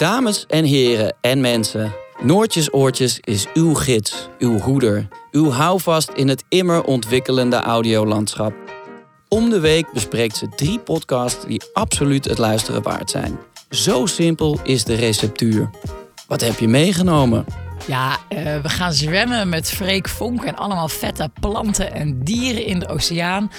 Dames en heren en mensen, Noortjes Oortjes is uw gids, uw hoeder, uw houvast in het immer ontwikkelende audiolandschap. Om de week bespreekt ze drie podcasts die absoluut het luisteren waard zijn. Zo simpel is de receptuur. Wat heb je meegenomen? Ja, uh, we gaan zwemmen met Freek Vonk en allemaal vette planten en dieren in de oceaan.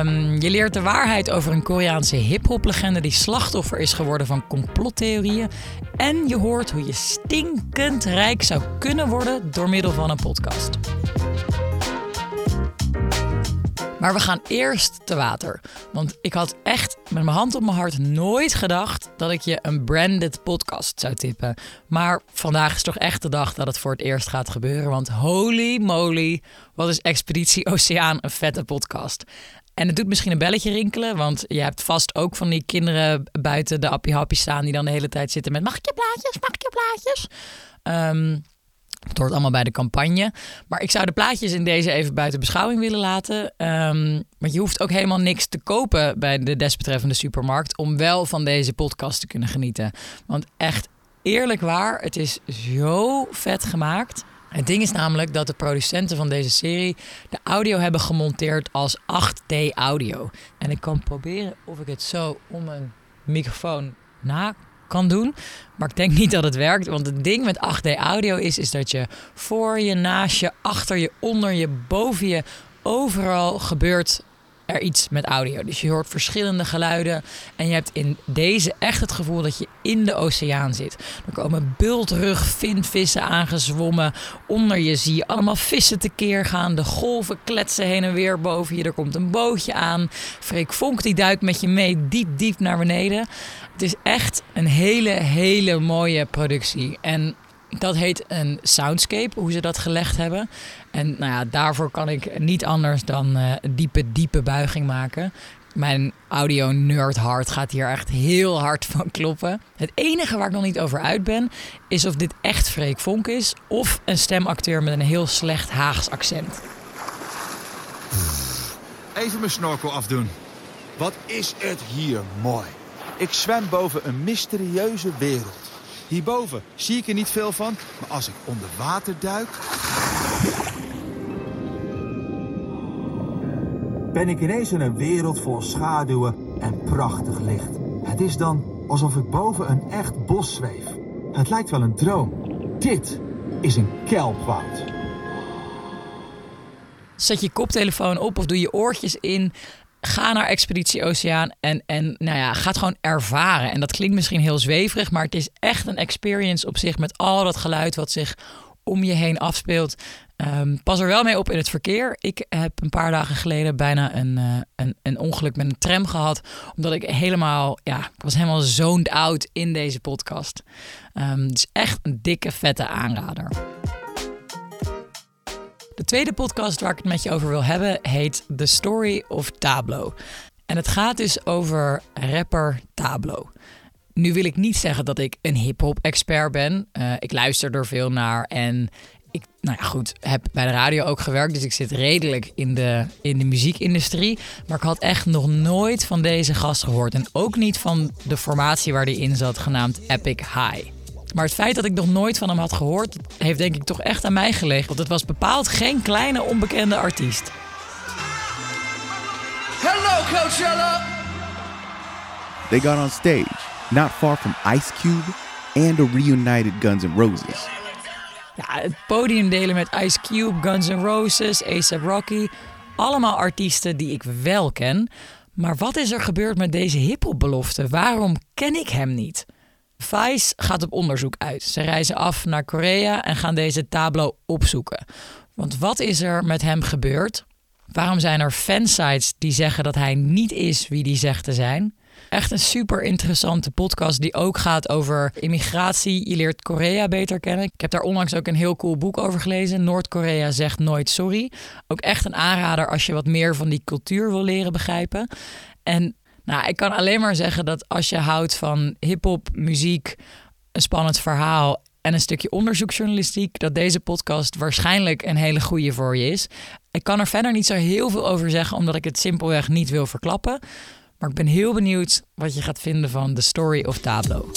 Um, je leert de waarheid over een Koreaanse hip-hop legende die slachtoffer is geworden van complottheorieën. En je hoort hoe je stinkend rijk zou kunnen worden door middel van een podcast. Maar we gaan eerst te water. Want ik had echt met mijn hand op mijn hart nooit gedacht dat ik je een branded podcast zou tippen. Maar vandaag is toch echt de dag dat het voor het eerst gaat gebeuren. Want holy moly, wat is Expeditie Oceaan een vette podcast. En het doet misschien een belletje rinkelen, want je hebt vast ook van die kinderen buiten de appie staan die dan de hele tijd zitten met mag ik je plaatjes, mag ik je plaatjes? Um, het hoort allemaal bij de campagne. Maar ik zou de plaatjes in deze even buiten beschouwing willen laten. Um, want je hoeft ook helemaal niks te kopen bij de desbetreffende supermarkt. om wel van deze podcast te kunnen genieten. Want echt eerlijk waar, het is zo vet gemaakt. Het ding is namelijk dat de producenten van deze serie de audio hebben gemonteerd als 8D audio. En ik kan proberen of ik het zo om een microfoon na kan doen. Maar ik denk niet dat het werkt. Want het ding met 8D audio is, is dat je voor je, naast je, achter je, onder je, boven je, overal gebeurt er iets met audio. Dus je hoort verschillende geluiden. En je hebt in deze echt het gevoel dat je in de oceaan zit. Er komen bultrug vinvissen aangezwommen. Onder je zie je allemaal vissen tekeer gaan. De golven kletsen heen en weer boven je. Er komt een bootje aan. Freek Vonk die duikt met je mee diep, diep naar beneden. Het is echt een hele, hele mooie productie. En dat heet een soundscape, hoe ze dat gelegd hebben. En nou ja, daarvoor kan ik niet anders dan uh, diepe, diepe buiging maken. Mijn audio nerd hart gaat hier echt heel hard van kloppen. Het enige waar ik nog niet over uit ben, is of dit echt Freek Vonk is of een stemacteur met een heel slecht Haags accent. Even mijn snorkel afdoen. Wat is het hier mooi. Ik zwem boven een mysterieuze wereld. Hierboven zie ik er niet veel van, maar als ik onder water duik... Ben ik ineens in een wereld vol schaduwen en prachtig licht. Het is dan alsof ik boven een echt bos zweef. Het lijkt wel een droom. Dit is een kelpwoud. Zet je koptelefoon op of doe je oortjes in. Ga naar Expeditie Oceaan en, en nou ja, ga het gewoon ervaren. En dat klinkt misschien heel zweverig, maar het is echt een experience op zich met al dat geluid wat zich om je heen afspeelt. Ehm, pas er wel mee op in het verkeer. Ik heb een paar dagen geleden bijna een, uh, een, een, ongeluk met een tram gehad. Omdat ik helemaal, ja, ik was helemaal zoned out in deze podcast. Um, het is echt een dikke, vette aanrader. De tweede podcast waar ik het met je over wil hebben heet The Story of Tablo. En het gaat dus over rapper Tablo. Nu wil ik niet zeggen dat ik een hip-hop expert ben. Uh, ik luister er veel naar en ik, nou ja, goed, heb bij de radio ook gewerkt, dus ik zit redelijk in de, in de muziekindustrie. Maar ik had echt nog nooit van deze gast gehoord. En ook niet van de formatie waar hij in zat, genaamd Epic High. Maar het feit dat ik nog nooit van hem had gehoord, heeft denk ik toch echt aan mij gelegen. Want het was bepaald geen kleine onbekende artiest. Hello Coachella! They got on stage, not far from Ice Cube and the reunited Guns N' Roses. Ja, het podium delen met Ice Cube, Guns N' Roses, A$AP Rocky. Allemaal artiesten die ik wel ken. Maar wat is er gebeurd met deze hiphopbelofte? Waarom ken ik hem niet? Vice gaat op onderzoek uit. Ze reizen af naar Korea en gaan deze Tablo opzoeken. Want wat is er met hem gebeurd? Waarom zijn er fansites die zeggen dat hij niet is wie die zegt te zijn? Echt een super interessante podcast die ook gaat over immigratie. Je leert Korea beter kennen. Ik heb daar onlangs ook een heel cool boek over gelezen. Noord-Korea zegt nooit sorry. Ook echt een aanrader als je wat meer van die cultuur wil leren begrijpen. En nou, ik kan alleen maar zeggen dat als je houdt van hip-hop, muziek, een spannend verhaal en een stukje onderzoeksjournalistiek, dat deze podcast waarschijnlijk een hele goede voor je is. Ik kan er verder niet zo heel veel over zeggen, omdat ik het simpelweg niet wil verklappen. Maar ik ben heel benieuwd wat je gaat vinden van The Story of Tablo.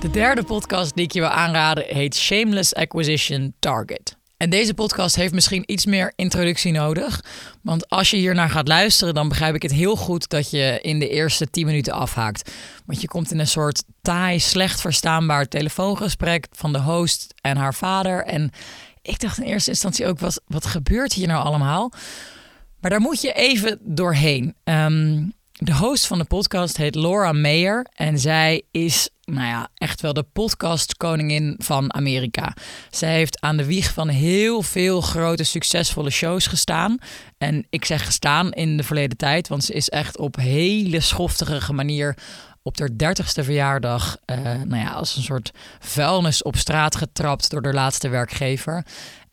De derde podcast die ik je wil aanraden heet Shameless Acquisition Target. En deze podcast heeft misschien iets meer introductie nodig. Want als je hier naar gaat luisteren, dan begrijp ik het heel goed dat je in de eerste 10 minuten afhaakt. Want je komt in een soort taai, slecht verstaanbaar telefoongesprek van de host en haar vader. En ik dacht in eerste instantie ook, wat, wat gebeurt hier nou allemaal? Maar daar moet je even doorheen. Um, de host van de podcast heet Laura Mayer en zij is, nou ja, echt wel de podcastkoningin van Amerika. Zij heeft aan de wieg van heel veel grote succesvolle shows gestaan. En ik zeg gestaan in de verleden tijd, want ze is echt op hele schoftige manier op haar dertigste verjaardag, uh, nou ja, als een soort vuilnis op straat getrapt door de laatste werkgever.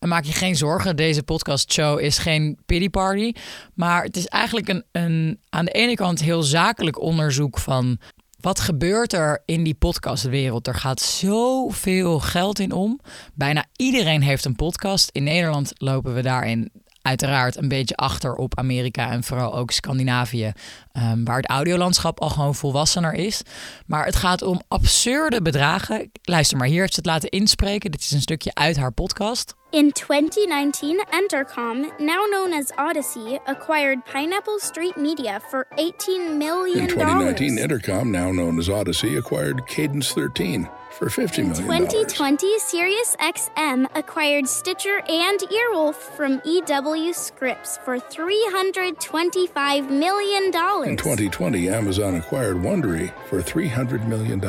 En maak je geen zorgen, deze podcastshow is geen pity party. Maar het is eigenlijk een, een aan de ene kant heel zakelijk onderzoek van wat gebeurt er in die podcastwereld? Er gaat zoveel geld in om. Bijna iedereen heeft een podcast. In Nederland lopen we daarin uiteraard een beetje achter op Amerika en vooral ook Scandinavië, um, waar het audiolandschap al gewoon volwassener is. Maar het gaat om absurde bedragen. Luister maar, hier heeft ze het laten inspreken. Dit is een stukje uit haar podcast. In 2019, Entercom, now known as Odyssey, acquired Pineapple Street Media for 18 million. In 2019, Entercom, now known as Odyssey, acquired Cadence 13 for $50 million. 2020, Sirius XM acquired Stitcher and Earwolf from EW Scripts for $325 million. In 2020, Amazon acquired Wondery for $300 million.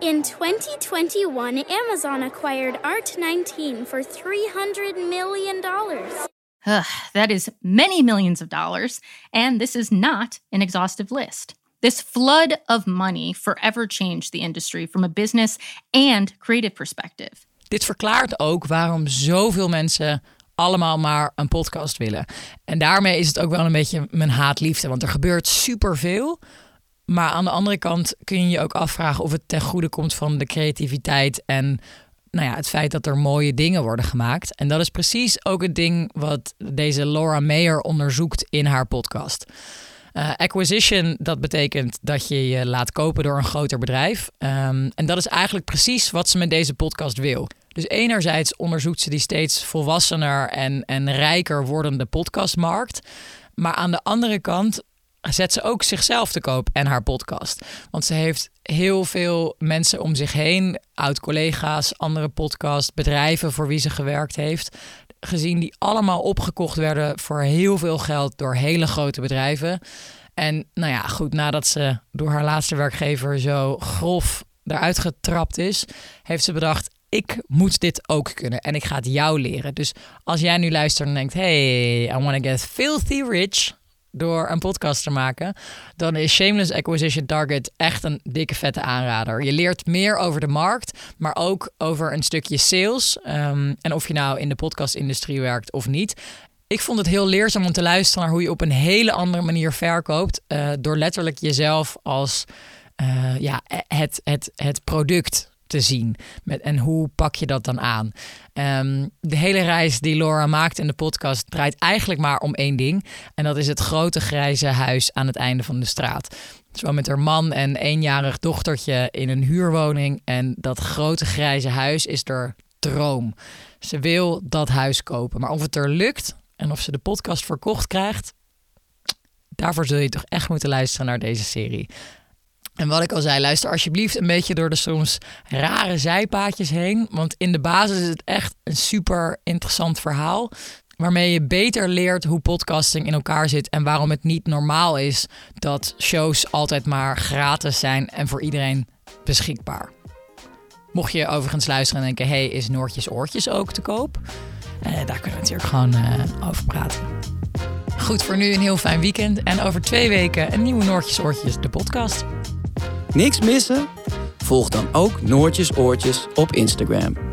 In 2021, Amazon acquired Art19 for $300 million. Ugh, that is many millions of dollars, and this is not an exhaustive list. This flood of money forever changed the industry from a business and creative perspective. Dit verklaart ook waarom zoveel mensen allemaal maar een podcast willen. En daarmee is het ook wel een beetje mijn haatliefde, want er gebeurt superveel. Maar aan de andere kant kun je je ook afvragen of het ten goede komt van de creativiteit en nou ja, het feit dat er mooie dingen worden gemaakt. En dat is precies ook het ding wat deze Laura Mayer onderzoekt in haar podcast. Uh, acquisition, dat betekent dat je je laat kopen door een groter bedrijf. Um, en dat is eigenlijk precies wat ze met deze podcast wil. Dus enerzijds onderzoekt ze die steeds volwassener en, en rijker wordende podcastmarkt. Maar aan de andere kant zet ze ook zichzelf te koop en haar podcast. Want ze heeft heel veel mensen om zich heen, oud-collega's, andere podcast, bedrijven voor wie ze gewerkt heeft, gezien die allemaal opgekocht werden voor heel veel geld door hele grote bedrijven. En nou ja, goed, nadat ze door haar laatste werkgever zo grof eruit getrapt is, heeft ze bedacht: ik moet dit ook kunnen en ik ga het jou leren. Dus als jij nu luistert en denkt: hey, I want to get filthy rich door een podcast te maken, dan is Shameless Acquisition Target echt een dikke vette aanrader. Je leert meer over de markt, maar ook over een stukje sales. Um, en of je nou in de podcastindustrie werkt of niet. Ik vond het heel leerzaam om te luisteren naar hoe je op een hele andere manier verkoopt. Uh, door letterlijk jezelf als uh, ja, het, het, het product te zien. Met, en hoe pak je dat dan aan? Um, de hele reis die Laura maakt in de podcast draait eigenlijk maar om één ding. En dat is het grote grijze huis aan het einde van de straat. Zo met haar man en eenjarig dochtertje in een huurwoning. En dat grote grijze huis is er droom. Ze wil dat huis kopen. Maar of het er lukt en of ze de podcast verkocht krijgt, daarvoor zul je toch echt moeten luisteren naar deze serie. En wat ik al zei, luister alsjeblieft een beetje door de soms rare zijpaadjes heen. Want in de basis is het echt een super interessant verhaal. Waarmee je beter leert hoe podcasting in elkaar zit. En waarom het niet normaal is dat shows altijd maar gratis zijn en voor iedereen beschikbaar. Mocht je overigens luisteren en denken: hey, is Noortjes Oortjes ook te koop? Eh, daar kunnen we natuurlijk gewoon uh, over praten. Goed, voor nu een heel fijn weekend. En over twee weken een nieuwe Noortjes Oortjes, de podcast. Niks missen? Volg dan ook Noortjes Oortjes op Instagram.